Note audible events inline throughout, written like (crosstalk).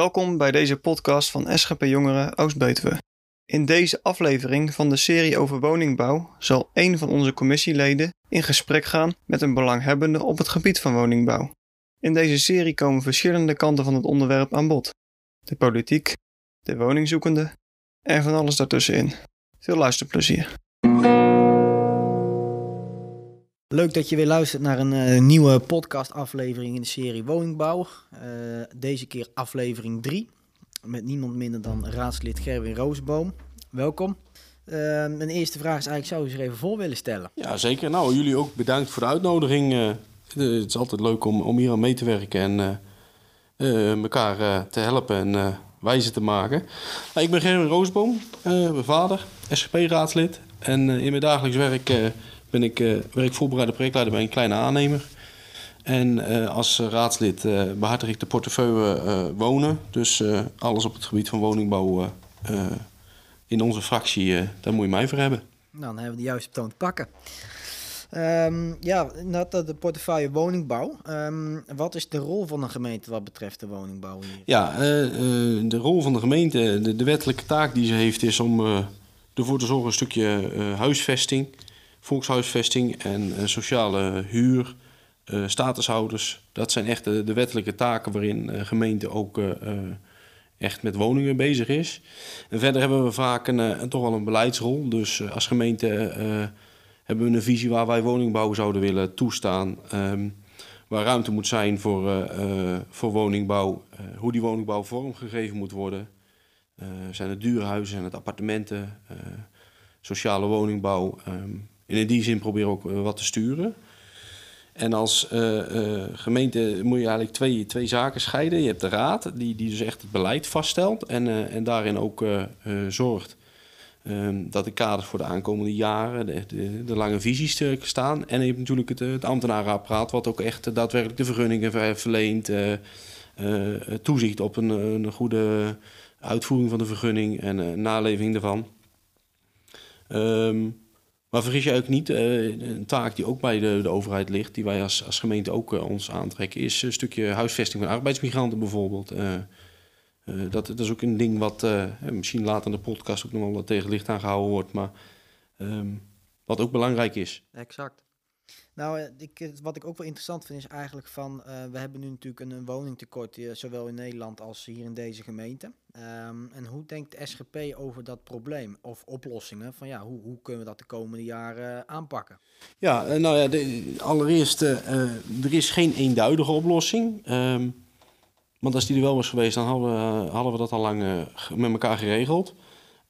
Welkom bij deze podcast van SGP Jongeren Oost-Betuwe. In deze aflevering van de serie over woningbouw zal een van onze commissieleden in gesprek gaan met een belanghebbende op het gebied van woningbouw. In deze serie komen verschillende kanten van het onderwerp aan bod: de politiek, de woningzoekende en van alles daartussenin. Veel luisterplezier. Leuk dat je weer luistert naar een uh, nieuwe podcastaflevering in de serie Woningbouw. Uh, deze keer aflevering 3 met niemand minder dan raadslid Gerwin Roosboom. Welkom. Uh, mijn eerste vraag is eigenlijk, zou je zich even voor willen stellen? Ja, zeker. Nou, jullie ook bedankt voor de uitnodiging. het is altijd leuk om, om hier aan mee te werken en elkaar te helpen en wijzer te maken. Nou, ik ben Gerwin Roosboom, mijn vader, SGP-raadslid. En in mijn dagelijks werk ben ik uh, werkvoorbereider projectleider bij een kleine aannemer. En uh, als raadslid uh, behartig ik de portefeuille wonen. Dus alles op het gebied van woningbouw in onze fractie, daar moet je mij voor hebben. Nou, dan hebben we de juiste toon te pakken. Um, ja, de portefeuille woningbouw. Um, wat is de rol van een gemeente wat betreft de woningbouw hier? Ja, de rol van de gemeente, de, de, wettelijke taak die ze heeft, is om ervoor te zorgen een stukje huisvesting volkshuisvesting en uh, sociale huur, uh, statushouders. Dat zijn echt de, wettelijke taken waarin de gemeente ook echt met woningen bezig is. En verder hebben we vaak een, een toch wel een beleidsrol. Dus als gemeente hebben we een visie waar wij woningbouw zouden willen toestaan. Um, waar ruimte moet zijn voor, voor woningbouw. hoe die woningbouw vormgegeven moet worden. zijn het duurhuizen, zijn het appartementen, sociale woningbouw. Um, en in die zin proberen we ook eh, wat te sturen. En als uh, uh, gemeente moet je eigenlijk twee, twee zaken scheiden. Je hebt de raad, die, die dus echt het beleid vaststelt en, en daarin ook zorgt um, dat de kaders voor de aankomende jaren, de, de, lange visies staan. En je hebt natuurlijk het, het ambtenarenapparaat, wat ook echt daadwerkelijk de vergunningen verleent, toezicht op een, een goede uitvoering van de vergunning en naleving daarvan. Um, maar vergis je ook niet, uh, een taak die ook bij de, de overheid ligt, die wij als, als gemeente ook uh, ons aantrekken, is een stukje huisvesting van arbeidsmigranten bijvoorbeeld. Uh, dat, dat, is ook een ding wat misschien later in de podcast ook nog wel tegen licht aangehouden wordt, maar um, wat ook belangrijk is. Exact. Nou, eh, ik, eh, wat ik ook wel interessant vind is eigenlijk van, uh, we hebben nu natuurlijk een, woningtekort, uh, zowel in Nederland als hier in deze gemeente. Um, en hoe denkt de SGP over dat probleem of oplossingen? Van ja, hoe, hoe kunnen we dat de komende jaren aanpakken? Ja, nou ja, allereerst, er is geen eenduidige oplossing. Um, want als die er wel was geweest, dan hadden we, hadden we dat al lang met elkaar geregeld.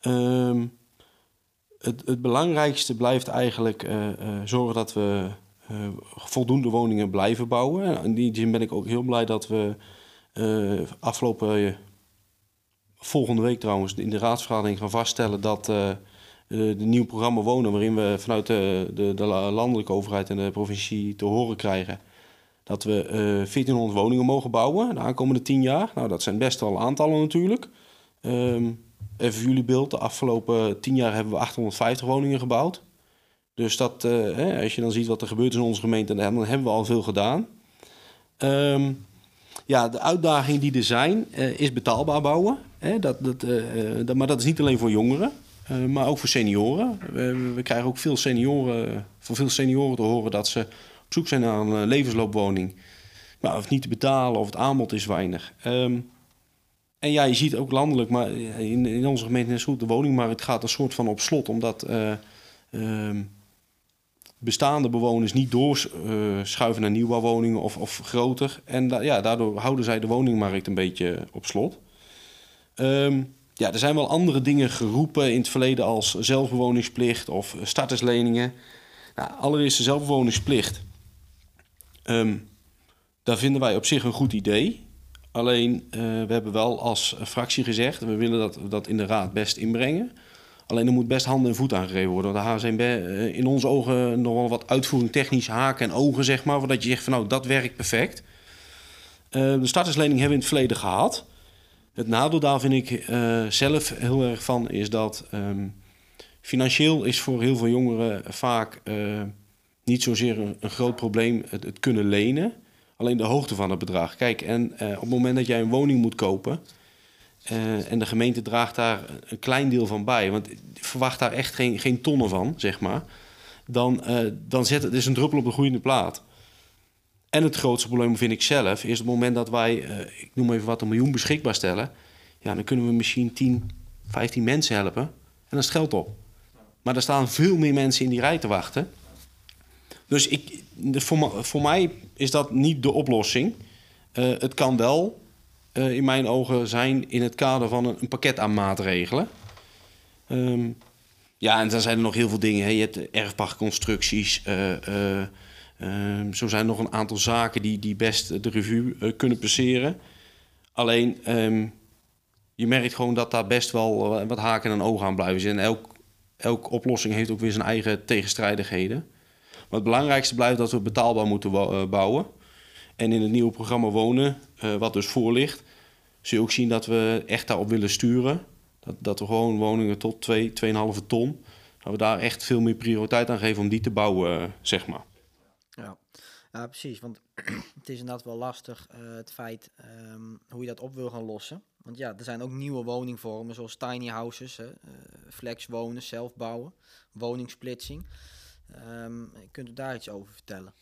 Um, het, het, belangrijkste blijft eigenlijk zorgen dat we uh, voldoende woningen blijven bouwen. In die zin ben ik ook heel blij dat we uh, afgelopen uh, volgende week trouwens in de raadsvergadering gaan vaststellen dat de nieuw programma wonen, waarin we vanuit de, de, de, landelijke overheid en de provincie te horen krijgen dat we 1400 woningen mogen bouwen de aankomende 10 jaar. Nou, dat zijn best wel aantallen natuurlijk. Um, even jullie beeld, de afgelopen 10 jaar hebben we 850 woningen gebouwd. Dus dat, hè, als je dan ziet wat er gebeurt in onze gemeente, dan hebben we al veel gedaan. Um, ja, de uitdagingen die er zijn, uh, is betaalbaar bouwen. Dat, dat, uh, dat, maar dat is niet alleen voor jongeren, maar ook voor senioren. We, we, krijgen ook veel senioren, van veel senioren te horen dat ze op zoek zijn naar een levensloopwoning. Maar of niet te betalen of het aanbod is weinig. Um, en ja, je ziet ook landelijk, maar in, in onze gemeente is goed, de woningmarkt gaat een soort van op slot, omdat... Um, bestaande bewoners niet doorschuiven naar nieuwbouwwoningen of, of groter. En ja, daardoor houden zij de woningmarkt een beetje op slot. Um, ja, er zijn wel andere dingen geroepen in het verleden als zelfbewoningsplicht of startersleningen. Nou, allereerst de zelfbewoningsplicht. Um, daar vinden wij op zich een goed idee. Alleen, uh, we hebben wel als fractie gezegd, we willen dat, dat in de raad best inbrengen. Alleen er moet best handen en voet aangegeven worden. Want de HZMB eh, in onze ogen nog wel wat uitvoering technisch haken en ogen, zeg maar. Voordat je zegt van nou, dat werkt perfect. Uh, de starterslening hebben we in het verleden gehad. Het nadeel daar vind ik uh, zelf heel erg van is dat um, financieel is voor heel veel jongeren vaak niet zozeer een, een groot probleem het, het, kunnen lenen. Alleen de hoogte van het bedrag. Kijk, en op het moment dat jij een woning moet kopen en de gemeente draagt daar een klein deel van bij, want verwacht daar echt geen, geen tonnen van, zeg maar, dan, dan zet het is een druppel op de groeiende plaat. En het grootste probleem vind ik zelf, is het moment dat wij, ik noem even wat, een miljoen beschikbaar stellen, ja, dan kunnen we misschien 10, 15 mensen helpen en dan is het geld op. Maar er staan veel meer mensen in die rij te wachten. Dus ik, voor, voor mij is dat niet de oplossing. Het kan wel, uh, in mijn ogen, zijn in het kader van een, een pakket aan maatregelen. Um, ja, en dan zijn er nog heel veel dingen. Hè. Je hebt erfpachtconstructies. Uh, zo zijn er nog een aantal zaken die, die best de revue kunnen passeren. Alleen, um, je merkt gewoon dat daar best wel wat haken en ogen aan blijven zitten. En elk, elke oplossing heeft ook weer zijn eigen tegenstrijdigheden. Maar het belangrijkste blijft dat we betaalbaar moeten eh, bouwen. En in het nieuwe programma Wonen, wat dus voor ligt, zul je ook zien dat we echt daarop willen sturen. Dat, dat we gewoon woningen tot 2, 2,5 ton, dat we daar echt veel meer prioriteit aan geven om die te bouwen, uh, zeg maar. Ja. ja, precies. Want (clears throat) het is inderdaad wel lastig, uh, het feit um, hoe je dat op wil gaan lossen. Want ja, er zijn ook nieuwe woningvormen, zoals tiny houses, hè, uh, flex wonen, zelf bouwen, woningsplitsing. Um, kunt u daar iets over vertellen?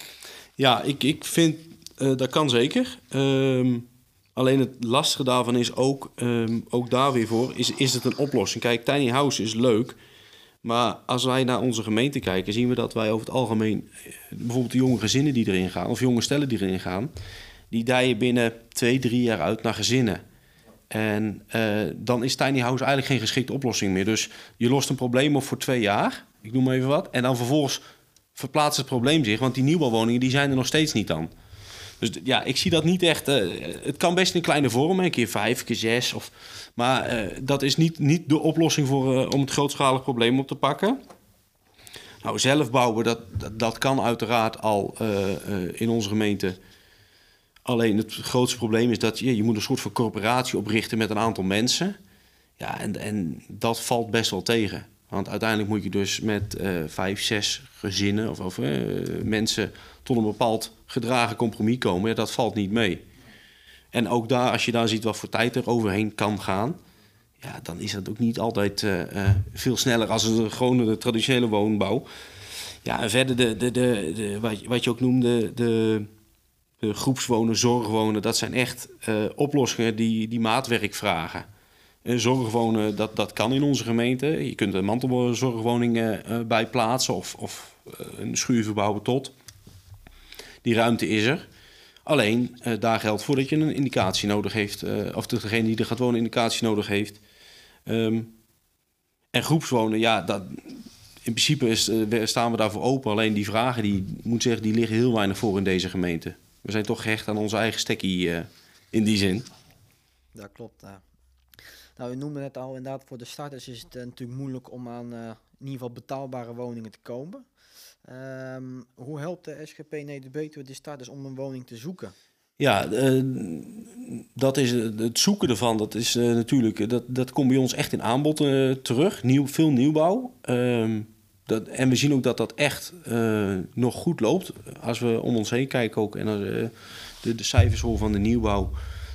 Ja, ik, ik vind uh, dat kan zeker. Um, alleen het lastige daarvan is ook, um, ook daar weer voor, is, is het een oplossing? Kijk, tiny house is leuk. Maar als wij naar onze gemeente kijken, zien we dat wij over het algemeen, eh, bijvoorbeeld de jonge gezinnen die erin gaan, of jonge stellen die erin gaan, die dijen binnen twee, drie jaar uit naar gezinnen. En uh, dan is tiny house eigenlijk geen geschikte oplossing meer. Dus je lost een probleem op voor twee jaar ik noem even wat. En dan vervolgens verplaatst het probleem zich, want die nieuwbouwwoningen die zijn er nog steeds niet dan. Dus ja, ik zie dat niet echt. Uh, het kan best in kleine vorm, een keer vijf, een keer zes. Of, maar uh, dat is niet, niet de oplossing voor, uh, om het grootschalig probleem op te pakken. Nou, zelf bouwen, dat, dat, kan uiteraard al in onze gemeente. Alleen het grootste probleem is dat je, je moet een soort van corporatie oprichten met een aantal mensen. Ja, en, en dat valt best wel tegen. Want uiteindelijk moet je dus met vijf, zes gezinnen of, of mensen tot een bepaald gedragen compromis komen. Ja, dat valt niet mee. En ook daar, als je daar ziet wat voor tijd er overheen kan gaan, ja, dan is dat ook niet altijd uh, veel sneller als een gewone de traditionele woonbouw. Ja, en verder de, de, de, de, wat, wat je ook noemde, de, de groepswonen, zorgwonen, dat zijn echt oplossingen die, die maatwerk vragen. Zorgwonen, dat, dat kan in onze gemeente. Je kunt een mantelzorgwoning bij plaatsen of, of een schuur verbouwen tot. Die ruimte is er. Alleen, uh, daar geldt voor dat je een indicatie nodig heeft. of degene die er gaat wonen indicatie nodig heeft. Um, en groepswonen, ja, dat, in principe is, staan we daarvoor open. Alleen die vragen, die moet zeggen, die liggen heel weinig voor in deze gemeente. We zijn toch gehecht aan onze eigen stekkie in die zin. Dat klopt. Nou, u noemde net al, inderdaad, voor de starters is het uh, natuurlijk moeilijk om aan uh, in ieder geval betaalbare woningen te komen. Um, hoe helpt de SGP Neder Betuwe de starters om een woning te zoeken? Ja, uh, dat is het zoeken ervan. Dat is natuurlijk, dat, dat komt bij ons echt in aanbod terug. Nieuw, veel nieuwbouw. Um, dat, en we zien ook dat dat echt nog goed loopt. Als we om ons heen kijken ook en de, de cijfers horen van de nieuwbouw,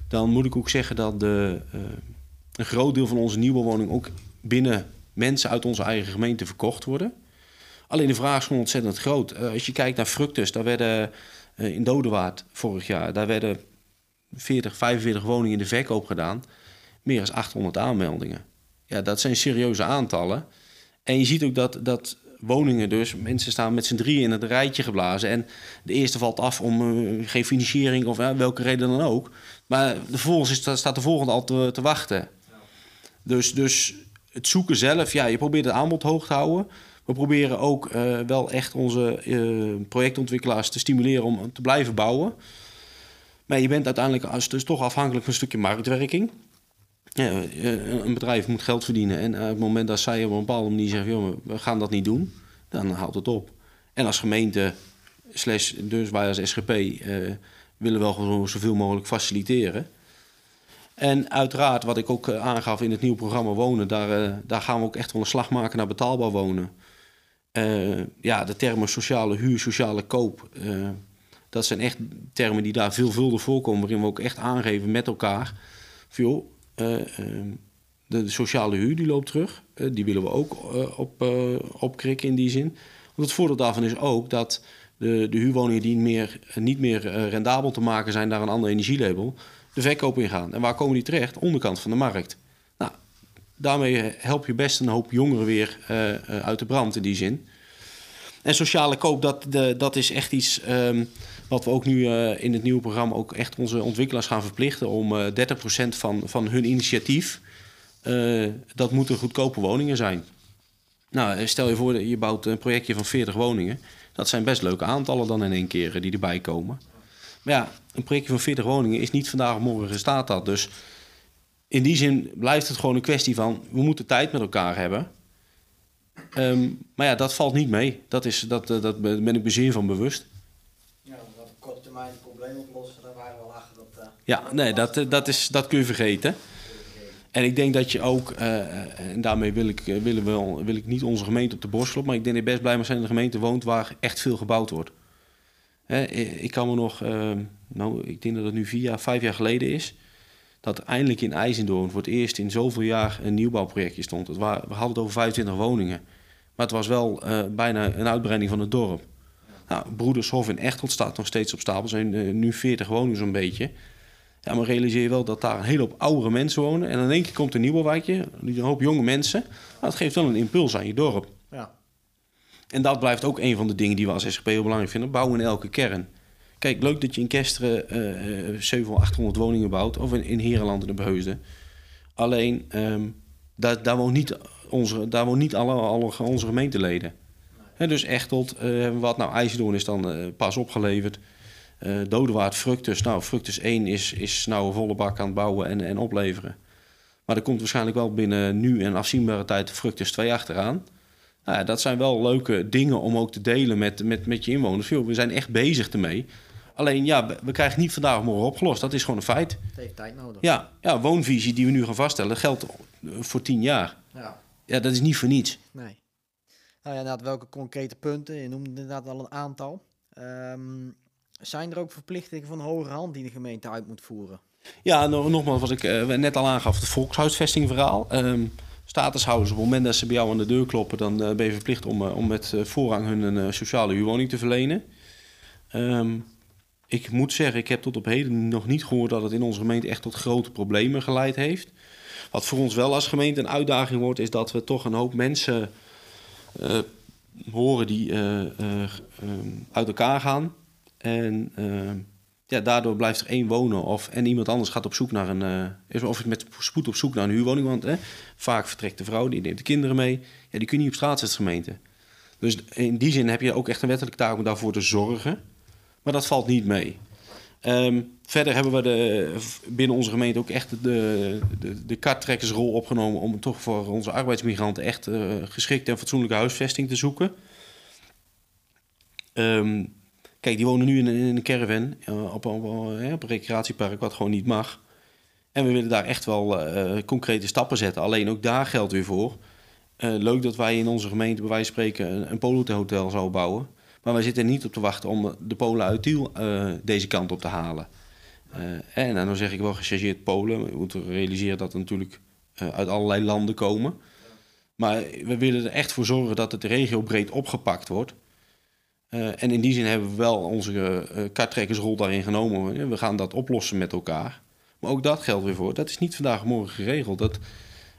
dan moet ik ook zeggen dat de een groot deel van onze nieuwbouwwoningen ook binnen mensen uit onze eigen gemeente verkocht worden. Alleen de vraag is gewoon ontzettend groot. Uh, als je kijkt naar Fructus, daar werden uh, in Dodewaard vorig jaar, daar werden 40, 45 woningen in de verkoop gedaan. Meer dan 800 aanmeldingen. Ja, dat zijn serieuze aantallen. En je ziet ook dat, dat woningen dus, mensen staan met z'n drieën in het rijtje geblazen. En de eerste valt af om uh, geen financiering of welke reden dan ook. Maar vervolgens is, staat de volgende al te, te wachten. Dus, dus het zoeken zelf, ja, je probeert het aanbod hoog te houden. We proberen ook uh, wel echt onze uh, projectontwikkelaars te stimuleren om te blijven bouwen. Maar je bent uiteindelijk dus toch afhankelijk van een stukje marktwerking. Ja, eh, een bedrijf moet geld verdienen. En op het moment dat zij op een bepaalde manier zeggen: we gaan dat niet doen, dan houdt het op. En als gemeente, slash, dus wij als SGP, uh, willen wel zoveel mogelijk faciliteren. En uiteraard, wat ik ook eh, aangaf in het nieuwe programma Wonen, daar, daar gaan we ook echt wel een slag maken naar betaalbaar wonen. Uh, ja, de termen sociale huur, sociale koop, dat zijn echt termen die daar veelvuldig voorkomen, waarin we ook echt aangeven met elkaar. Joh, Eh, ehm, de, sociale huur die loopt terug. Eh, die willen we ook eh, op, eh, opkrikken in die zin. Want het voordeel daarvan is ook dat de, de huurwoningen die meer, niet meer eh, rendabel te maken zijn naar een ander energielabel, de verkoop ingaan. En waar komen die terecht? Onderkant van de markt. Daarmee help je best een hoop jongeren weer eh, eh, uit de brand in die zin. En sociale koop, dat, de, dat is echt iets ehm, wat we ook nu eh, in het nieuwe programma ook echt onze ontwikkelaars gaan verplichten om eh 30% van, van hun initiatief, dat moeten goedkope woningen zijn. Nou, stel je voor, je bouwt een projectje van 40 woningen. Dat zijn best leuke aantallen dan in één keer die erbij komen. Maar ja, een projectje van 40 woningen is niet vandaag of morgen gestaat dat. Dus in die zin blijft het gewoon een kwestie van... we moeten tijd met elkaar hebben. Ehm, maar ja, dat valt niet mee. Dat, is, dat, eh, dat ben ik me zeer van bewust. Ja, dat op korte termijn het probleem oplossen, daar waren we wel achter. Dat, eh, Ja, nee, dat, eh, dat, is, dat kun je vergeten. En ik denk dat je ook, en daarmee wil ik, willen we, wel- wil ik niet onze gemeente op de borst kloppen, maar ik denk dat je best blij mag zijn in een gemeente woont waar echt veel gebouwd wordt. Hè, ik kan me nog, eh, nou, ik denk dat het nu vier jaar, vijf jaar geleden is, dat eindelijk in IJzendoorn voor het eerst in zoveel jaar een nieuwbouwprojectje stond. Het wa- we hadden het over 25 woningen, maar het was wel eh, bijna een uitbreiding van het dorp. Nou, Broedershof in Echteld staat nog steeds op stapel, zijn eh, nu 40 woningen zo'n beetje. Ja, maar realiseer je wel dat daar een hele hoop oudere mensen wonen. En in één keer komt een nieuwe wijkje, een hoop jonge mensen. Maar dat geeft wel een impuls aan je dorp. ja. En dat blijft ook een van de dingen die we als SGP heel belangrijk vinden. Bouwen in elke kern. Kijk, leuk dat je in Kesteren eh eh, 700, 800 woningen bouwt. Of in, in Herenland en de Beheusden. Alleen, ehm, daar, daar woont niet, onze, daar woont niet alle, alle onze gemeenteleden. Hè, dus Echteld, eh, wat. Nou, IJsseldoorn is dan eh, pas opgeleverd. Eh Dodewaard, Fructus. Nou, Fructus 1 is, is nou een volle bak aan het bouwen en, en opleveren. Maar er komt waarschijnlijk wel binnen nu en afzienbare tijd Fructus 2 achteraan. Nou ja, dat zijn wel leuke dingen om ook te delen met, met, met je inwoners. We zijn echt bezig ermee. Alleen ja, we- we krijgen niet vandaag of morgen opgelost. Dat is gewoon een feit. Het heeft tijd nodig. Ja, ja, woonvisie die we nu gaan vaststellen geldt voor tien jaar. Ja. Ja, dat is niet voor niets. Nee. Nou ja, inderdaad, welke concrete punten? Je noemde inderdaad al een aantal. Ehm, zijn er ook verplichtingen van hoger hand die de gemeente uit moet voeren? Ja, no- nogmaals, wat ik eh, net al aangaf, het volkshuisvestingverhaal. Ehm statushouders, op het moment dat ze bij jou aan de deur kloppen, dan eh, ben je verplicht om, eh, om met voorrang hun een sociale huurwoning te verlenen. Ehm, ik moet zeggen, ik heb tot op heden nog niet gehoord dat het in onze gemeente echt tot grote problemen geleid heeft. Wat voor ons wel als gemeente een uitdaging wordt, is dat we toch een hoop mensen eh, horen die eh, eh, ehm, uit elkaar gaan. En ja, daardoor blijft er één wonen of en iemand anders gaat op zoek naar een of met spoed op zoek naar een huurwoning, want vaak vertrekt de vrouw, die neemt de kinderen mee. Ja, die kun je niet op straat zetten gemeente. Dus in die zin heb je ook echt een wettelijke taak om daarvoor te zorgen. Maar dat valt niet mee. Ehm, verder hebben we de, binnen onze gemeente ook echt de, de, de karttrekkersrol opgenomen om toch voor onze arbeidsmigranten echt eh, geschikte en fatsoenlijke huisvesting te zoeken. Ehm, kijk, die wonen nu in, een- in een caravan eh, op, eh, op een recreatiepark wat gewoon niet mag. En we willen daar echt wel concrete stappen zetten. Alleen ook daar geldt weer voor. Leuk dat wij in onze gemeente bij wijze van spreken een, een polohotel zouden bouwen. Maar wij zitten niet op te wachten om de Polen uit Tiel eh, deze kant op te halen. Eh, en dan zeg ik wel gechargeerd Polen. We moeten realiseren dat er natuurlijk eh, uit allerlei landen komen. Maar we willen er echt voor zorgen dat het regiobreed opgepakt wordt. En in die zin hebben we wel onze karttrekkersrol daarin genomen. We gaan dat oplossen met elkaar. Maar ook dat geldt weer voor. Dat is niet vandaag morgen geregeld. Dat,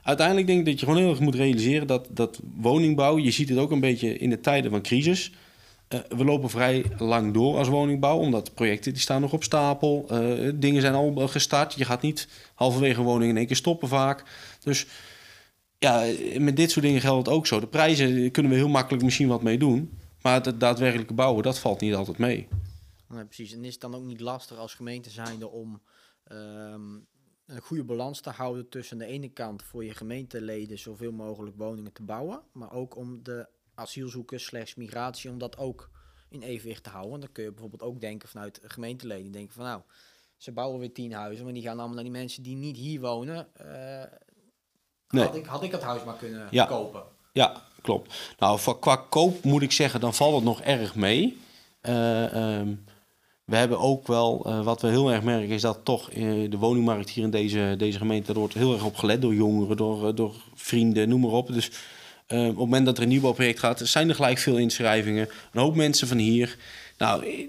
uiteindelijk denk ik dat je gewoon heel erg moet realiseren dat, dat woningbouw, je ziet het ook een beetje in de tijden van crisis. Eh, we lopen vrij lang door als woningbouw, omdat projecten die staan nog op stapel. Eh, dingen zijn al gestart. Je gaat niet halverwege een woning in één keer stoppen vaak. Dus ja, met dit soort dingen geldt het ook zo. De prijzen kunnen we heel makkelijk misschien wat mee doen. Maar het daadwerkelijke bouwen, dat valt niet altijd mee. Precies. En is het dan ook niet lastig als gemeente zijnde om ehm, een goede balans te houden tussen de ene kant voor je gemeenteleden zoveel mogelijk woningen te bouwen, maar ook om de asielzoekers slash migratie, om dat ook in evenwicht te houden. Dan kun je bijvoorbeeld ook denken vanuit gemeenteleden, denken van nou, ze bouwen weer tien huizen, maar die gaan allemaal naar die mensen die niet hier wonen. eh, Nee. had, ik, had ik dat huis maar kunnen Ja. kopen. Ja, klopt. Nou, voor- qua koop moet ik zeggen, dan valt het nog erg mee. Eh, ehm, We hebben ook wel, eh, wat we heel erg merken, is dat toch uh, de woningmarkt hier in deze, deze gemeente, daar wordt heel erg op gelet door jongeren, door, door vrienden, noem maar op. Dus op het moment dat er een nieuwbouwproject gaat, zijn er gelijk veel inschrijvingen. Een hoop mensen van hier. Nou,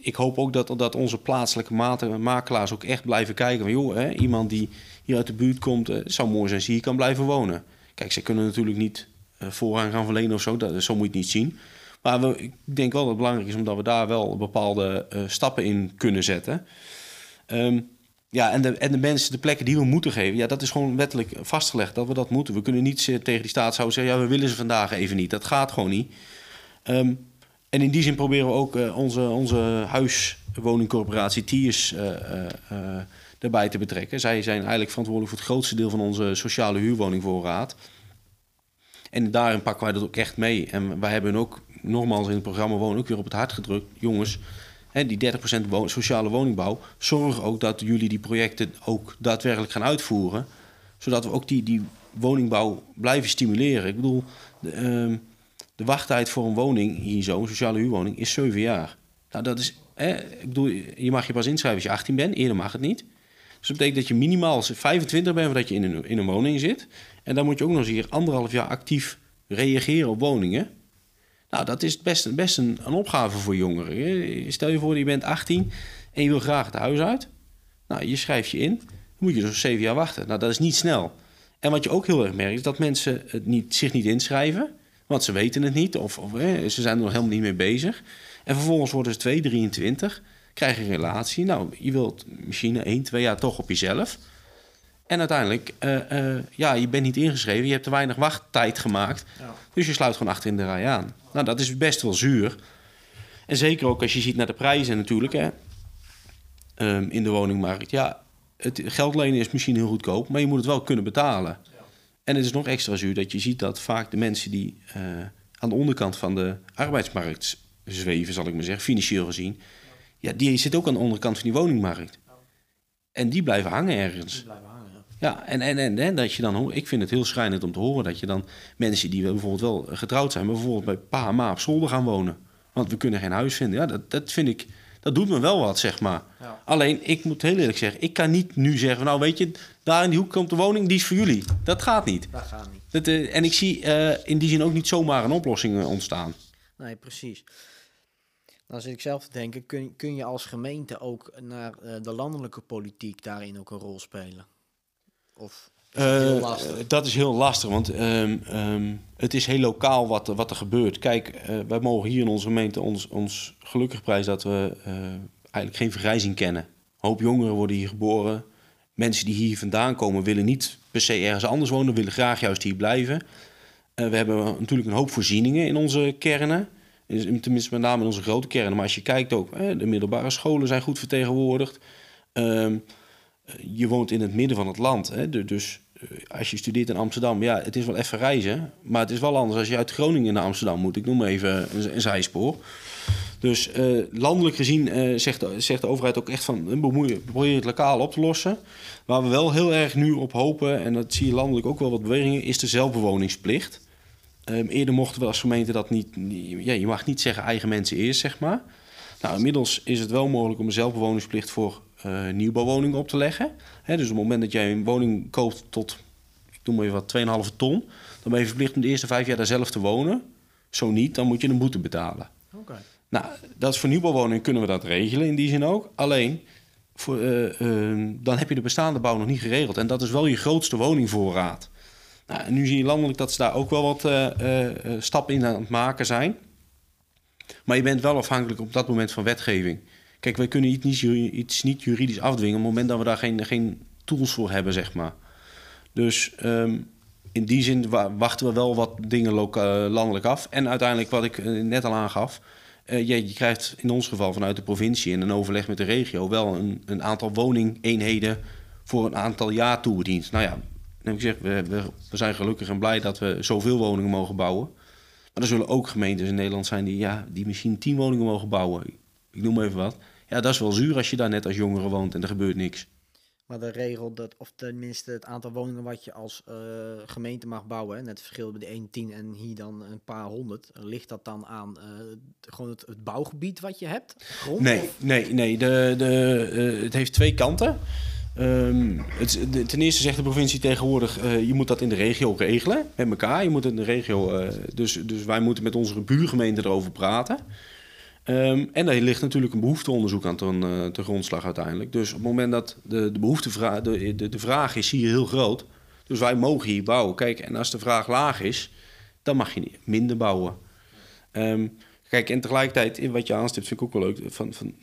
ik hoop ook dat, dat onze plaatselijke makelaars ook echt blijven kijken. Van, joh, hè, iemand die hier uit de buurt komt, het zou mooi zijn als hier kan blijven wonen. Kijk, ze kunnen natuurlijk niet voorrang gaan verlenen of zo, dat, zo moet je het niet zien. Maar we, ik denk wel dat het belangrijk is omdat we daar wel bepaalde uh, stappen in kunnen zetten. Um, ja, en de, en de mensen, de plekken die we moeten geven, ja, dat is gewoon wettelijk vastgelegd dat we dat moeten. We kunnen niet tegen die staat zo zeggen, ja, we willen ze vandaag even niet. Dat gaat gewoon niet. Um, en in die zin proberen we ook uh, onze, onze huiswoningcorporatie TIES uh, uh, erbij te betrekken. Zij zijn eigenlijk verantwoordelijk voor het grootste deel van onze sociale huurwoningvoorraad. En daarin pakken wij dat ook echt mee. En wij hebben ook nogmaals in het programma Wonen ook weer op het hart gedrukt. Jongens, hè, die 30% sociale woningbouw, zorg ook dat jullie die projecten ook daadwerkelijk gaan uitvoeren. Zodat we ook die, die woningbouw blijven stimuleren. Ik bedoel, de, uh, de wachttijd voor een woning hier zo, een sociale huurwoning, is 7 jaar. Nou, dat is, hè, ik bedoel, je mag je pas inschrijven als je 18 bent, eerder mag het niet. Dus dat betekent dat je minimaal 25 bent voordat je in een, in een woning zit. En dan moet je ook nog eens hier anderhalf jaar actief reageren op woningen. Nou, dat is best, een, een opgave voor jongeren. Stel je voor, je bent 18 en je wil graag het huis uit. Nou, je schrijft je in. Dan moet je dus zeven jaar wachten. Nou, dat is niet snel. En wat je ook heel erg merkt, is dat mensen het niet, zich niet inschrijven. Want ze weten het niet of, of ze zijn er nog helemaal niet mee bezig. En vervolgens worden ze 2, 23, krijgen een relatie. Nou, je wilt misschien 1, 2 jaar toch op jezelf. En uiteindelijk, uh, uh, ja, je bent niet ingeschreven. Je hebt te weinig wachttijd gemaakt. Ja. Dus je sluit gewoon achter in de rij aan. Nou, dat is best wel zuur. En zeker ook als je ziet naar de prijzen natuurlijk, hè, um, in de woningmarkt. Ja, het geld lenen is misschien heel goedkoop, maar je moet het wel kunnen betalen. Ja. En het is nog extra zuur dat je ziet dat vaak de mensen die uh, aan de onderkant van de arbeidsmarkt zweven, zal ik maar zeggen, financieel gezien, ja, die zitten ook aan de onderkant van die woningmarkt. En die blijven hangen ergens. Die blijven hangen. Ja, en, en, en, en dat je dan, ik vind het heel schrijnend om te horen dat je dan mensen die bijvoorbeeld wel getrouwd zijn, maar bijvoorbeeld bij pa en ma op zolder gaan wonen. Want we kunnen geen huis vinden. Ja, dat, dat vind ik, dat doet me wel wat, zeg maar. Ja. Alleen, ik moet heel eerlijk zeggen, ik kan niet nu zeggen, nou weet je, daar in die hoek komt de woning, die is voor jullie. Dat gaat niet. Dat gaat niet. Dat, uh, en ik zie uh, in die zin ook niet zomaar een oplossing ontstaan. Nee, precies. Dan zit ik zelf te denken, kun, kun je als gemeente ook naar uh, de landelijke politiek daarin ook een rol spelen? Of uh, dat is heel lastig, want um, um, het is heel lokaal wat, wat er gebeurt. Kijk, uh, wij mogen hier in onze gemeente ons, ons gelukkig prijs dat we eigenlijk geen vergrijzing kennen. Een hoop jongeren worden hier geboren. Mensen die hier vandaan komen willen niet per se ergens anders wonen, willen graag juist hier blijven. we hebben natuurlijk een hoop voorzieningen in onze kernen. Tenminste, met name in onze grote kernen. Maar als je kijkt ook, de middelbare scholen zijn goed vertegenwoordigd. Um, je woont in het midden van het land. Hè? Dus eh, als je studeert in Amsterdam, ja, het is wel even reizen. Maar het is wel anders als je uit Groningen naar Amsterdam moet. Ik noem even een, zijspoor. Dus uh, landelijk gezien zegt, zegt de overheid ook echt van... probeer het lokaal op te lossen. Waar we wel heel erg nu op hopen... en dat zie je landelijk ook wel wat bewegingen... is de zelfbewoningsplicht. Um, eerder mochten we als gemeente dat niet... Ja, je mag niet zeggen eigen mensen eerst, zeg maar. Nou, inmiddels is het wel mogelijk om een zelfbewoningsplicht voor uh, nieuwbouwwoningen op te leggen. Hè, dus op het moment dat jij een woning koopt tot, noem maar even wat, 2,5 ton, dan ben je verplicht om de eerste vijf jaar daar zelf te wonen. Zo niet, dan moet je een boete betalen. Okay. Nou, dat is voor nieuwbouwwoningen kunnen we dat regelen in die zin ook. Alleen, voor, uh, uh, dan heb je de bestaande bouw nog niet geregeld. En dat is wel je grootste woningvoorraad. Nou, en nu zie je landelijk dat ze daar ook wel wat uh, stappen in aan het maken zijn. Maar je bent wel afhankelijk op dat moment van wetgeving. Kijk, wij kunnen iets niet, iets niet juridisch afdwingen op het moment dat we daar geen, geen tools voor hebben, zeg maar. Dus um, in die zin wachten we wel wat dingen landelijk af. En uiteindelijk, wat ik eh, net al aangaf, uh, je, krijgt in ons geval vanuit de provincie in een overleg met de regio wel een, een aantal woningeenheden voor een aantal jaar toegediend. Nou ja, heb ik zeg, we, we, we, zijn gelukkig en blij dat we zoveel woningen mogen bouwen. Maar er zullen ook gemeentes in Nederland zijn die, ja, die misschien tien woningen mogen bouwen. Ik noem even wat. Ja, dat is wel zuur als je daar net als jongere woont en er gebeurt niks. Maar de regel, dat, of tenminste het aantal woningen wat je als eh, gemeente mag bouwen, hè, net het verschil bij de 1 10 en hier dan een paar honderd, ligt dat dan aan eh, gewoon het, het bouwgebied wat je hebt? Grond? Nee, Of- nee, nee. De, de, eh, het heeft twee kanten. Ehm, het, de- ten eerste zegt de provincie tegenwoordig, eh, je moet dat in de regio regelen met elkaar. Je moet in de regio, eh, dus, dus wij moeten met onze buurgemeente erover praten. Ehm, en daar ligt natuurlijk een behoefteonderzoek aan ten, eh, grondslag uiteindelijk. Dus op het moment dat de, de, behoeftevra- de, de, de vraag is hier heel groot, dus wij mogen hier bouwen. Kijk, en als de vraag laag is, dan mag je niet minder bouwen. Ehm, kijk, en tegelijkertijd, wat je aanstipt, vind ik ook wel leuk. Van, van,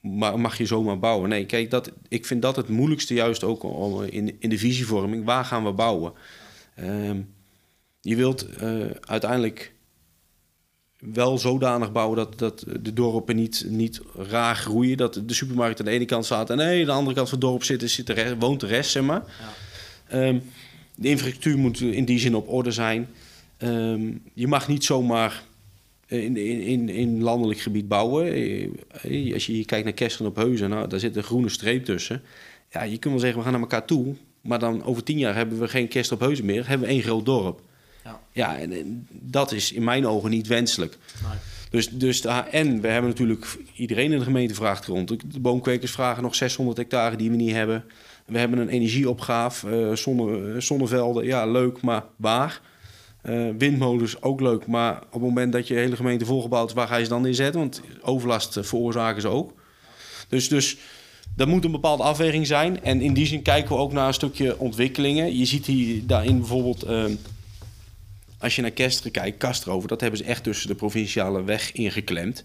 ma- mag je zomaar bouwen? Nee, kijk, dat, ik vind dat het moeilijkste juist ook om, in, in de visievorming. Waar gaan we bouwen? Ehm, je wilt eh, uiteindelijk wel zodanig bouwen dat, dat de dorpen niet, niet raar groeien. Dat de supermarkt aan de ene kant staat en nee, aan de andere kant van het dorp zit, zit de rest, woont de rest, zeg maar. Ehm, de infrastructuur moet in die zin op orde zijn. Ehm, je mag niet zomaar in, in, in, in landelijk gebied bouwen. Eh, Als je hier kijkt naar Kesteren op Heuzen, nou, daar zit een groene streep tussen. Ja, je kunt wel zeggen, we gaan naar elkaar toe. Maar dan over tien jaar hebben we geen Kester op Heuzen meer. Hebben we één groot dorp. Ja. Ja, en, en dat is in mijn ogen niet wenselijk. Dus, dus de, en we hebben natuurlijk iedereen in de gemeente vraagt rond. De boomkwekers vragen nog 600 hectare die we niet hebben. We hebben een energieopgave, eh, zonne, eh, zonnevelden, ja leuk, maar waar? Eh, windmolens ook leuk, maar op het moment dat je hele gemeente volgebouwd is, waar ga je ze dan inzetten? Want overlast veroorzaken ze ook. Dus, dus dat moet een bepaalde afweging zijn. En in die zin kijken we ook naar een stukje ontwikkelingen. Je ziet hier daarin bijvoorbeeld, ehm, als je naar Kesteren kijkt, Kastrover, dat hebben ze echt tussen de provinciale weg ingeklemd.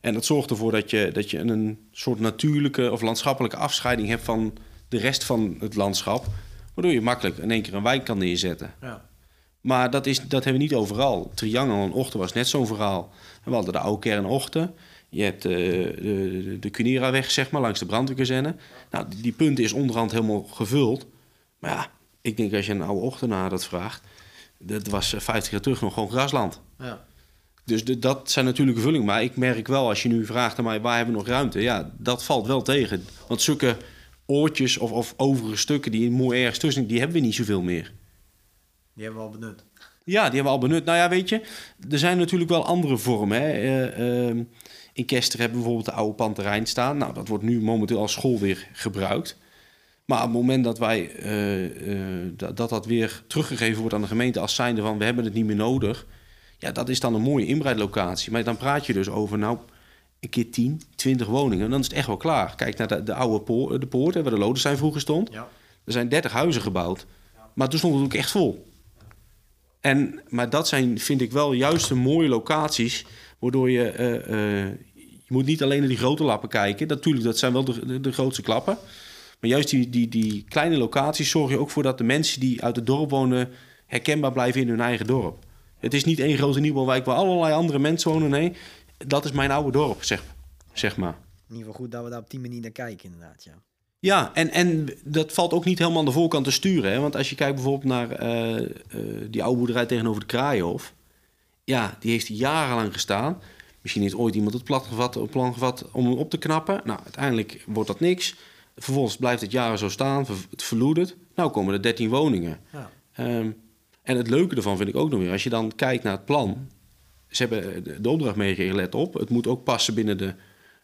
En dat zorgt ervoor dat je, dat je een soort natuurlijke of landschappelijke afscheiding hebt van de rest van het landschap. Waardoor je makkelijk in één keer een wijk kan neerzetten. Ja. Maar dat, is, dat hebben we niet overal. Triangel en Ochten was net zo'n verhaal. En we hadden de oude kern Ochten. Je hebt eh, de, de, de Cunera-weg, zeg maar, langs de brandweerkazerne. Nou, die, die punten is onderhand helemaal gevuld. Maar ja, ik denk als je een oude Ochtenaar dat vraagt... dat was eh, 50 jaar terug nog gewoon grasland. Ja. Dus de, dat zijn natuurlijke vullingen. Maar ik merk wel, als je nu vraagt aan mij... waar hebben we nog ruimte? Ja, dat valt wel tegen. Want zulke oortjes of, of overige stukken... die mooi ergens tussen die hebben we niet zoveel meer. Die hebben we al benut. Ja, die hebben we al benut. Nou ja, weet je, er zijn natuurlijk wel andere vormen. Hè. Eh, ehm, in Kester hebben we bijvoorbeeld de oude Panterijn staan. Nou, dat wordt nu momenteel als school weer gebruikt. Maar op het moment dat wij eh, eh, dat, dat dat weer teruggegeven wordt aan de gemeente als zijnde van we hebben het niet meer nodig. Ja, dat is dan een mooie inbreidlocatie. Maar dan praat je dus over nou een keer 10, 20 woningen. Dan is het echt wel klaar. Kijk naar de, de oude poort, de poort hè, waar de Lodenstein vroeger stond. Ja. Er zijn 30 huizen gebouwd. Maar toen stond het ook echt vol. En, maar dat zijn, vind ik wel, juist de mooie locaties. Waardoor je. eh, eh, je moet niet alleen naar die grote lappen kijken. Natuurlijk, dat zijn wel de, de, de grootste klappen. Maar juist die, die, die kleine locaties zorgen er ook voor dat de mensen die uit het dorp wonen. herkenbaar blijven in hun eigen dorp. Het is niet één grote nieuwbouwwijk waar allerlei andere mensen wonen. Nee, dat is mijn oude dorp, zeg, zeg maar. In ieder geval goed dat we daar op die manier naar kijken, inderdaad. Ja. Ja, en, en dat valt ook niet helemaal aan de voorkant te sturen. Hè? Want als je kijkt bijvoorbeeld naar eh, eh, die oude boerderij tegenover de Kraaienhof. Ja, die heeft jarenlang gestaan. Misschien heeft ooit iemand het plan gevat, plan gevat om hem op te knappen. Nou, uiteindelijk wordt dat niks. Vervolgens blijft het jaren zo staan, het verloedert. Nou komen er 13 woningen. Ja. Ehm, en het leuke ervan vind ik ook nog weer, als je dan kijkt naar het plan. Ze hebben de, de opdracht meegegeven, let op. Het moet ook passen binnen de,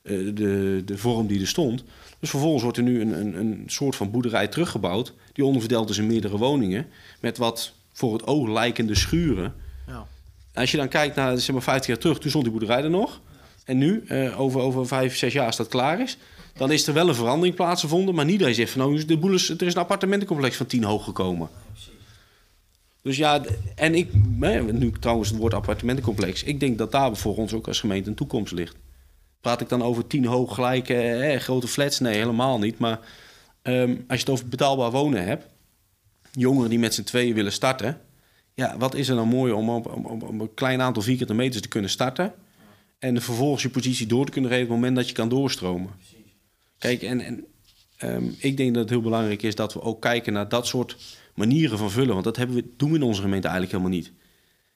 eh, de, de vorm die er stond. Dus vervolgens wordt er nu een, een, een soort van boerderij teruggebouwd. Die onderverdeeld is in meerdere woningen. Met wat voor het oog lijkende schuren. Ja. Als je dan kijkt naar zeg maar 50 jaar terug, toen stond die boerderij er nog. En nu, eh, over, over vijf, zes jaar als dat klaar is... dan is er wel een verandering plaatsgevonden. Maar je zegt van nou, de boel er is een appartementencomplex van 10 hoog gekomen. Dus ja, en ik, nu trouwens het woord appartementencomplex... ik denk dat daar voor ons ook als gemeente een toekomst ligt. Praat ik dan over 10 hoog gelijke grote flats? Nee, helemaal niet. Maar ehm, als je het over betaalbaar wonen hebt... jongeren die met z'n tweeën willen starten... Ja, wat is er dan mooi om op, een klein aantal vierkante meters te kunnen starten... en vervolgens je positie door te kunnen geven... op het moment dat je kan doorstromen. Kijk, en, en ehm, ik denk dat het heel belangrijk is... dat we ook kijken naar dat soort manieren van vullen. Want dat hebben we, doen we in onze gemeente eigenlijk helemaal niet. Ik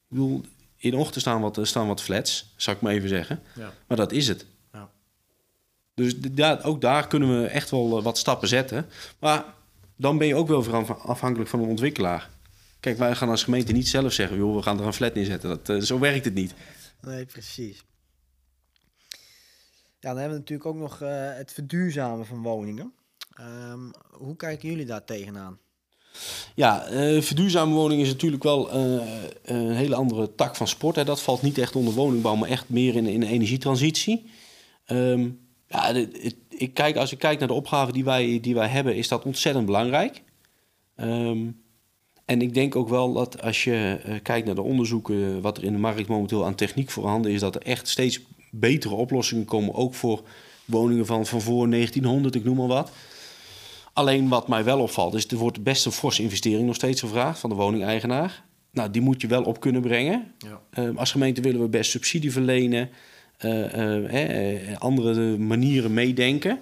bedoel, in de ochtend staan wat, staan wat flats, zal ik maar even zeggen. Ja. Maar dat is het. Ja. Dus ja, ook daar kunnen we echt wel wat stappen zetten. Maar dan ben je ook wel afhankelijk van een ontwikkelaar. Kijk, wij gaan als gemeente niet zelf zeggen, joh, we gaan er een flat neerzetten. Dat, zo werkt het niet. Nee, precies. Ja, dan hebben we natuurlijk ook nog het verduurzamen van woningen. Ehm, hoe kijken jullie daar tegenaan? Ja, uh, verduurzame woning is natuurlijk wel uh, een hele andere tak van sport. Hè. Dat valt niet echt onder woningbouw, maar echt meer in, in de energietransitie. Um, ja, ik kijk, als ik kijk naar de opgaven die wij, die wij hebben, is dat ontzettend belangrijk. Um, en ik denk ook wel dat als je kijkt naar de onderzoeken, wat er in de markt momenteel aan techniek voorhanden is, dat er echt steeds betere oplossingen komen, ook voor woningen van, van voor 1900, ik noem maar wat. Alleen wat mij wel opvalt, is er wordt best een forse investering nog steeds gevraagd van de woningeigenaar. Nou, die moet je wel op kunnen brengen. Ja. Ehm, als gemeente willen we best subsidie verlenen, uh, uh, andere manieren meedenken.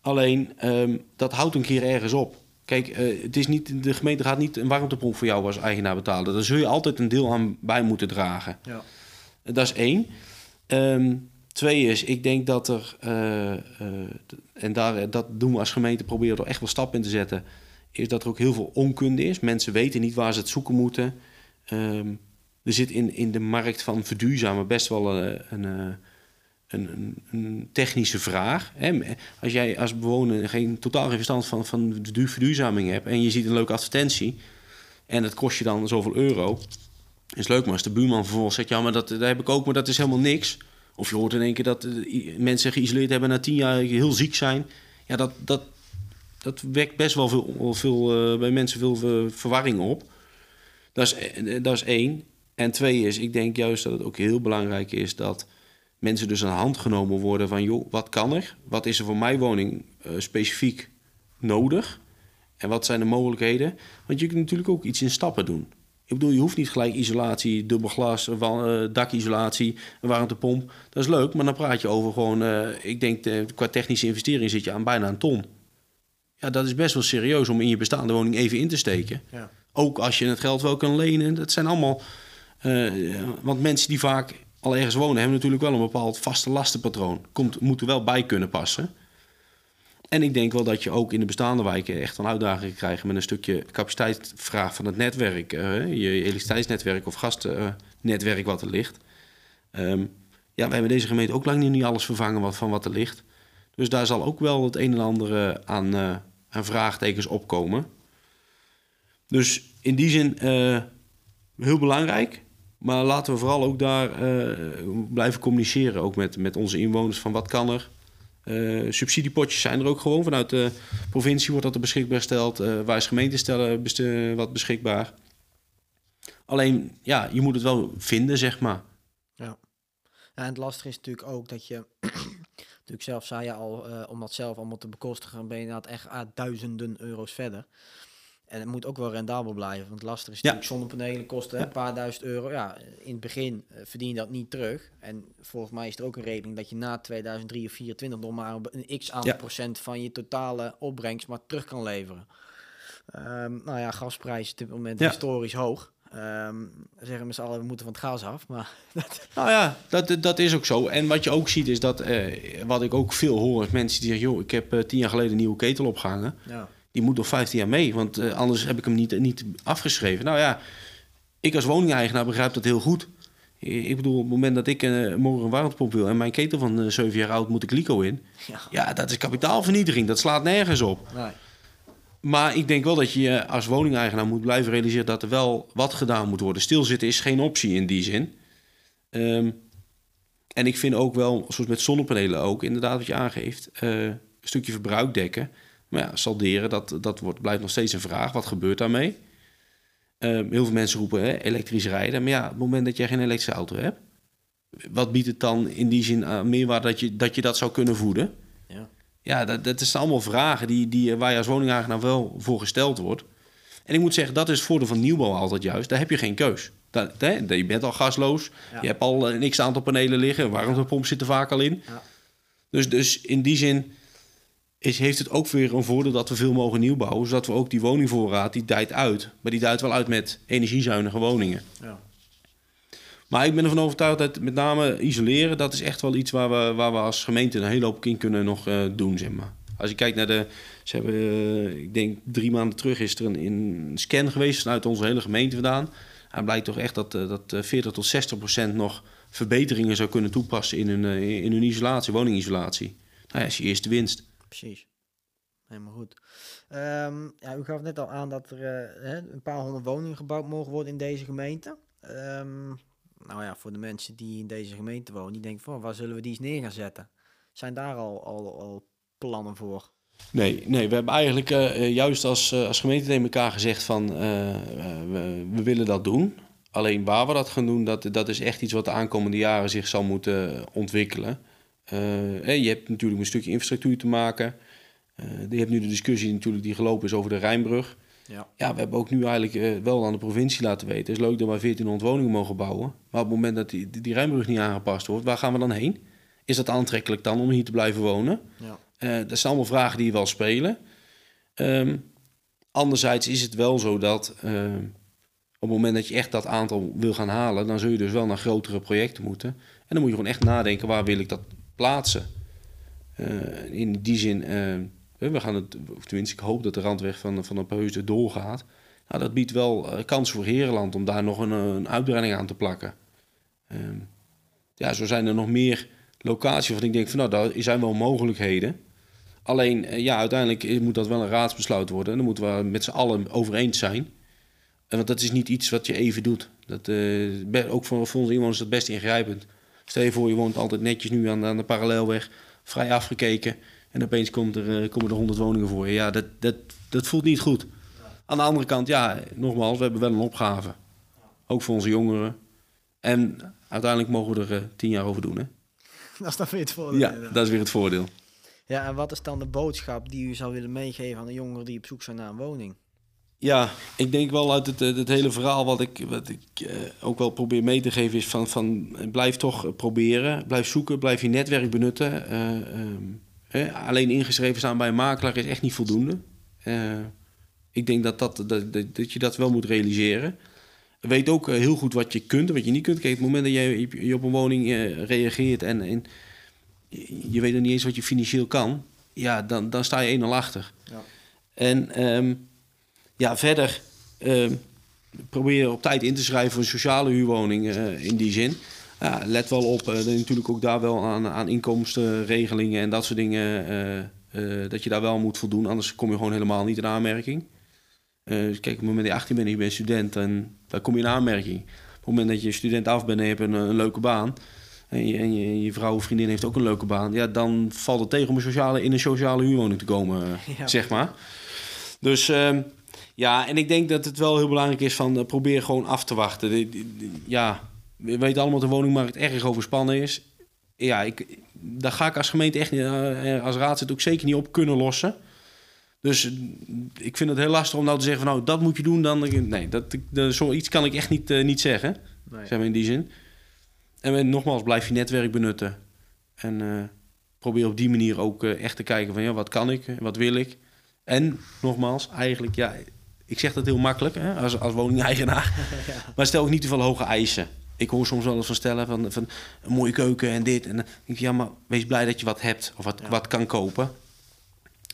Alleen ehm, dat houdt een keer ergens op. Kijk, het is niet, de gemeente gaat niet een warmtepomp voor jou als eigenaar betalen. Daar zul je altijd een deel aan bij moeten dragen. Ja. Dat is één. Um, Twee is, ik denk dat er, uh, uh, en daar, dat doen we als gemeente, proberen er echt wel stappen in te zetten, is dat er ook heel veel onkunde is. Mensen weten niet waar ze het zoeken moeten. Um, er zit in, in de markt van verduurzamen best wel een, een, een, een technische vraag. Als jij als bewoner geen totaal geen verstand van, van de verduurzaming hebt en je ziet een leuke advertentie en het kost je dan zoveel euro, is leuk, maar als de buurman vervolgens zegt, ja, maar dat, dat heb ik ook, maar dat is helemaal niks of je hoort in één keer dat eh, mensen geïsoleerd hebben na tien jaar heel ziek zijn. Ja, dat, dat, dat wekt best wel veel, veel uh, bij mensen veel uh, verwarring op. Dat is, dat is één. En twee is, ik denk juist dat het ook heel belangrijk is dat mensen dus aan de hand genomen worden van... joh, wat kan er? Wat is er voor mijn woning specifiek nodig? En wat zijn de mogelijkheden? Want je kunt natuurlijk ook iets in stappen doen. Ik bedoel, je hoeft niet gelijk isolatie, dubbel glas, uh, dakisolatie, een warmtepomp. Dat is leuk, maar dan praat je over gewoon... Uh, ik denk, uh, qua technische investering zit je aan bijna een ton. Ja, dat is best wel serieus om in je bestaande woning even in te steken. Ja. Ook als je het geld wel kan lenen. Dat zijn allemaal... want mensen die vaak al ergens wonen... hebben natuurlijk wel een bepaald vaste lastenpatroon. Komt, moet er wel bij kunnen passen. En ik denk wel dat je ook in de bestaande wijken echt een uitdaging krijgt met een stukje capaciteitsvraag van het netwerk, uh, je elektriciteitsnetwerk of gastnetwerk wat er ligt. Um, ja, we hebben deze gemeente ook lang niet alles vervangen wat, van wat er ligt. Dus daar zal ook wel het een en ander aan, uh, aan vraagtekens opkomen. Dus in die zin heel belangrijk. Maar laten we vooral ook daar blijven communiceren, ook met, met onze inwoners, van wat kan er, subsidiepotjes zijn er ook gewoon. Vanuit de provincie wordt dat er beschikbaar gesteld. Uh, wij als gemeente stellen wat beschikbaar. Alleen, ja, je moet het wel vinden, zeg maar. Ja. ja en het lastige is natuurlijk ook dat je... (clears throat) natuurlijk zelf zei je al, om dat zelf allemaal te bekostigen... ben je inderdaad echt uh, duizenden euro's verder. En het moet ook wel rendabel blijven. Want lastig is natuurlijk, zonnepanelen kosten een paar duizend euro. Ja, in het begin eh, verdien je dat niet terug. En volgens mij is er ook een regeling dat je na 2003 of 2024 nog maar een x aantal procent van je totale opbrengst maar terug kan leveren. Um, nou ja, gasprijs is op dit moment historisch hoog. Um, zeggen we z'n allen, we moeten van het gas af. Maar (laughs) nou ja, dat, dat is ook zo. En wat je ook ziet is dat, eh, wat ik ook veel hoor, is mensen die zeggen, joh, ik heb uh, tien jaar geleden een nieuwe ketel opgehangen. Ja die moet nog 15 jaar mee, want uh, anders heb ik hem niet, niet afgeschreven. Nou ja, ik als woningeigenaar begrijp dat heel goed. Ik bedoel, op het moment dat ik uh, morgen een warmtepomp wil en mijn ketel van uh, eh, 7 jaar oud moet ik Lico in. Ja. ja. dat is kapitaalvernietiging. Dat slaat nergens op. Nee. Maar ik denk wel dat je als woningeigenaar moet blijven realiseren dat er wel wat gedaan moet worden. Stilzitten is geen optie in die zin. Um, en ik vind ook wel, zoals met zonnepanelen ook, inderdaad wat je aangeeft, een stukje verbruik dekken. Maar ja, salderen, dat, dat wordt, blijft nog steeds een vraag. Wat gebeurt daarmee? Um, heel veel mensen roepen hè, elektrisch rijden. Maar ja, op het moment dat jij geen elektrische auto hebt... wat biedt het dan in die zin aan meerwaarde dat je, dat je dat zou kunnen voeden? Ja, ja dat, dat zijn allemaal vragen die, die, waar je als woningeigenaar wel voor gesteld wordt. En ik moet zeggen, dat is het voordeel van nieuwbouw altijd juist. Daar heb je geen keus. Dat, hè, je bent al gasloos. Je hebt al een x-aantal panelen liggen. Warmtepomp zit er vaak al in. Ja. Dus, dus in die zin is, heeft het ook weer een voordeel dat we veel mogen nieuwbouwen. Zodat we ook die woningvoorraad, die dijt uit. Maar die dijt wel uit met energiezuinige woningen. Ja. Maar ik ben ervan overtuigd dat met name isoleren, dat is echt wel iets waar we, waar we als gemeente een hele hoop in kunnen nog uh, doen, zeg maar. Als je kijkt naar de, ze hebben, uh, ik denk drie maanden terug is er een, een scan geweest vanuit onze hele gemeente vandaan. En blijkt toch echt dat, uh, dat 40 tot 60 procent nog verbeteringen zou kunnen toepassen in hun, in hun isolatie, woningisolatie. Nou ja, is je eerste winst. Precies. Helemaal goed. Um, ja, u gaf net al aan dat er een paar honderd woningen gebouwd mogen worden in deze gemeente. Um, nou ja, voor de mensen die in deze gemeente wonen, die denken van waar zullen we die eens neer gaan zetten? Zijn daar al, al, al plannen voor? Nee, nee, we hebben eigenlijk uh, juist als, als gemeente tegen elkaar gezegd van we, we, willen dat doen. Alleen waar we dat gaan doen, dat, dat is echt iets wat de aankomende jaren zich zal moeten ontwikkelen. Je hebt natuurlijk een stukje infrastructuur te maken. je hebt nu de discussie natuurlijk die gelopen is over de Rijnbrug. Ja. ja, we hebben ook nu eigenlijk uh, wel aan de provincie laten weten. Het is leuk dat wij 1400 woningen mogen bouwen. Maar op het moment dat die, die, Rijnbrug niet aangepast wordt, waar gaan we dan heen? Is dat aantrekkelijk dan om hier te blijven wonen? Ja. Uh, dat zijn allemaal vragen die wel spelen. Um, anderzijds is het wel zo dat uh, op het moment dat je echt dat aantal wil gaan halen, dan zul je dus wel naar grotere projecten moeten. En dan moet je gewoon echt nadenken, waar wil ik dat plaatsen? Uh, in die zin we gaan het, of tenminste, ik hoop dat de randweg van, van Opheusden doorgaat. Nou, dat biedt wel kans voor Herenland om daar nog een, een uitbreiding aan te plakken. Um, ja, zo zijn er nog meer locaties waarvan ik denk van nou, daar zijn wel mogelijkheden. Alleen, ja, uiteindelijk moet dat wel een raadsbesluit worden. En dan moeten we met z'n allen over eens zijn. Want dat is niet iets wat je even doet. Dat, ook voor, voor onze inwoners is dat best ingrijpend. Stel je voor, je woont altijd netjes nu aan, aan de parallelweg, vrij afgekeken. En opeens komt er, uh, komen er 100 woningen voor je. Ja, dat, dat, dat voelt niet goed. Aan de andere kant, ja, nogmaals, we hebben wel een opgave. Ook voor onze jongeren. En uiteindelijk mogen we er uh, tien jaar over doen. Hè? (laughs) Dat is dan weer het voordeel. Ja, dat is weer het voordeel. Ja, en wat is dan de boodschap die u zou willen meegeven aan de jongeren die op zoek zijn naar een woning? Ja, ik denk wel uit het, het hele verhaal wat ik, wat ik uh, ook wel probeer mee te geven is van, van blijf toch proberen, blijf zoeken, blijf je netwerk benutten. Uh, um, alleen ingeschreven staan bij een makelaar is echt niet voldoende. Uh, ik denk dat, dat, dat, dat, je dat wel moet realiseren. Weet ook eh, heel goed wat je kunt en wat je niet kunt. Kijk, het moment dat je, je op een woning reageert en, en je weet nog niet eens wat je financieel kan, ja, dan, dan sta je 1-0 achter. Ja. En um, ja, verder uh, probeer op tijd in te schrijven voor een sociale huurwoning uh, in die zin ja, let wel op, uh, natuurlijk ook daar wel aan, aan inkomstenregelingen en dat soort dingen. Uh, dat je daar wel moet voldoen, anders kom je gewoon helemaal niet in aanmerking. kijk, op het moment dat je 18 bent en je bent student, dan, dan kom je in aanmerking. Op het moment dat je student af bent en je hebt een, een leuke baan, en je, en je, je, vrouw of vriendin heeft ook een leuke baan, ja, dan valt het tegen om een sociale, in een sociale huurwoning te komen, ja. zeg maar. Dus ehm, ja, en ik denk dat het wel heel belangrijk is van probeer gewoon af te wachten. ja, we weten allemaal dat de woningmarkt erg overspannen is. Ja, ik, daar ga ik als gemeente echt niet, uh, als raad ook zeker niet op kunnen lossen. Dus ik vind het heel lastig om nou te zeggen van nou, dat moet je doen. Dan, nee, dat, dat, zoiets kan ik echt niet, uh, niet zeggen. Nee. Zeg maar in die zin. En nogmaals, blijf je netwerk benutten. En uh, probeer op die manier ook echt te kijken van ja, wat kan ik, wat wil ik. En nogmaals, eigenlijk ja, ik zeg dat heel makkelijk hè, als, als woningeigenaar. (laughs) ja. Maar stel ook niet te veel hoge eisen ik hoor soms wel eens van stellen van, van een mooie keuken en dit. En dan denk ik, ja, maar wees blij dat je wat hebt of wat, wat kan kopen.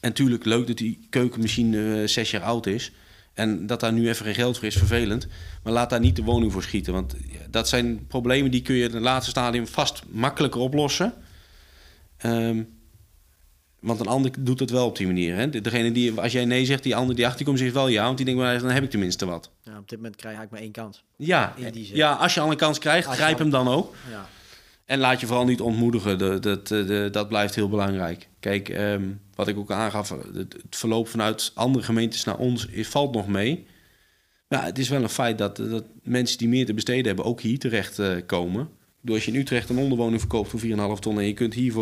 En natuurlijk leuk dat die keukenmachine uh, zes jaar oud is. En dat daar nu even geen geld voor is, vervelend. Maar laat daar niet de woning voor schieten. Want dat zijn problemen die kun je in het laatste stadium vast makkelijker oplossen. Um, want een ander doet het wel op die manier. Hè? Degene die, als jij nee zegt, die ander die achter komt, zegt wel ja. Want die denkt, maar dan heb ik tenminste wat. Ja, op dit moment krijg ik maar één kans. Ja, ja als je al een kans krijgt, grijp hem dan ook. Ja. En laat je vooral niet ontmoedigen. Dat, dat, dat blijft heel belangrijk. Kijk, um, wat ik ook aangaf, het, verloop vanuit andere gemeentes naar ons valt nog mee. Maar het is wel een feit dat, dat mensen die meer te besteden hebben ook hier terecht uh, komen. Door als je in Utrecht een onderwoning verkoopt voor 4,5 ton en je kunt hier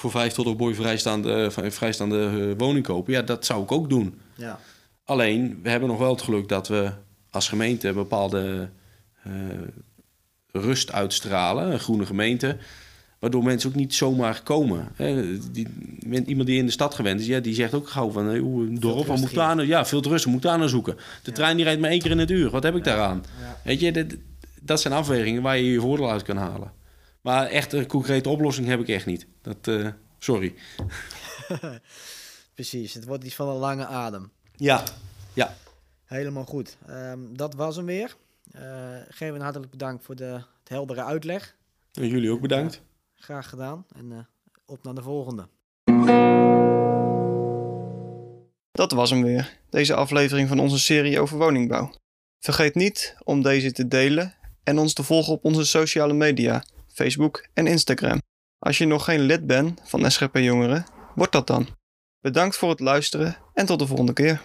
voor vijf tot een mooi vrijstaande, eh, vrijstaande eh, woning kopen. Ja, dat zou ik ook doen. Ja. Alleen, we hebben nog wel het geluk dat we als gemeente een bepaalde uh, rust uitstralen, een groene gemeente. Waardoor mensen ook niet zomaar komen. Hè. Die, iemand die in de stad gewend is, ja, die zegt ook gauw van... een dorp, wat moet daar nou, Ja, veel te rustig, moet daar naar zoeken. De trein die rijdt maar één keer in het uur. Wat heb ik daaraan? Weet je, dat zijn afwegingen waar je je voordeel uit kan halen. Maar echt een concrete oplossing heb ik echt niet. Dat, uh, sorry. (laughs) Precies, het wordt iets van een lange adem. Ja, ja. Helemaal goed. Um, dat was hem weer. Uh, geef een hartelijk bedankt voor de het heldere uitleg. En jullie ook bedankt. Ja, graag gedaan. En uh, op naar de volgende. Dat was hem weer, deze aflevering van onze serie over woningbouw. Vergeet niet om deze te delen en ons te volgen op onze sociale media, Facebook en Instagram. Als je nog geen lid bent van SGP Jongeren, word dat dan. Bedankt voor het luisteren en tot de volgende keer.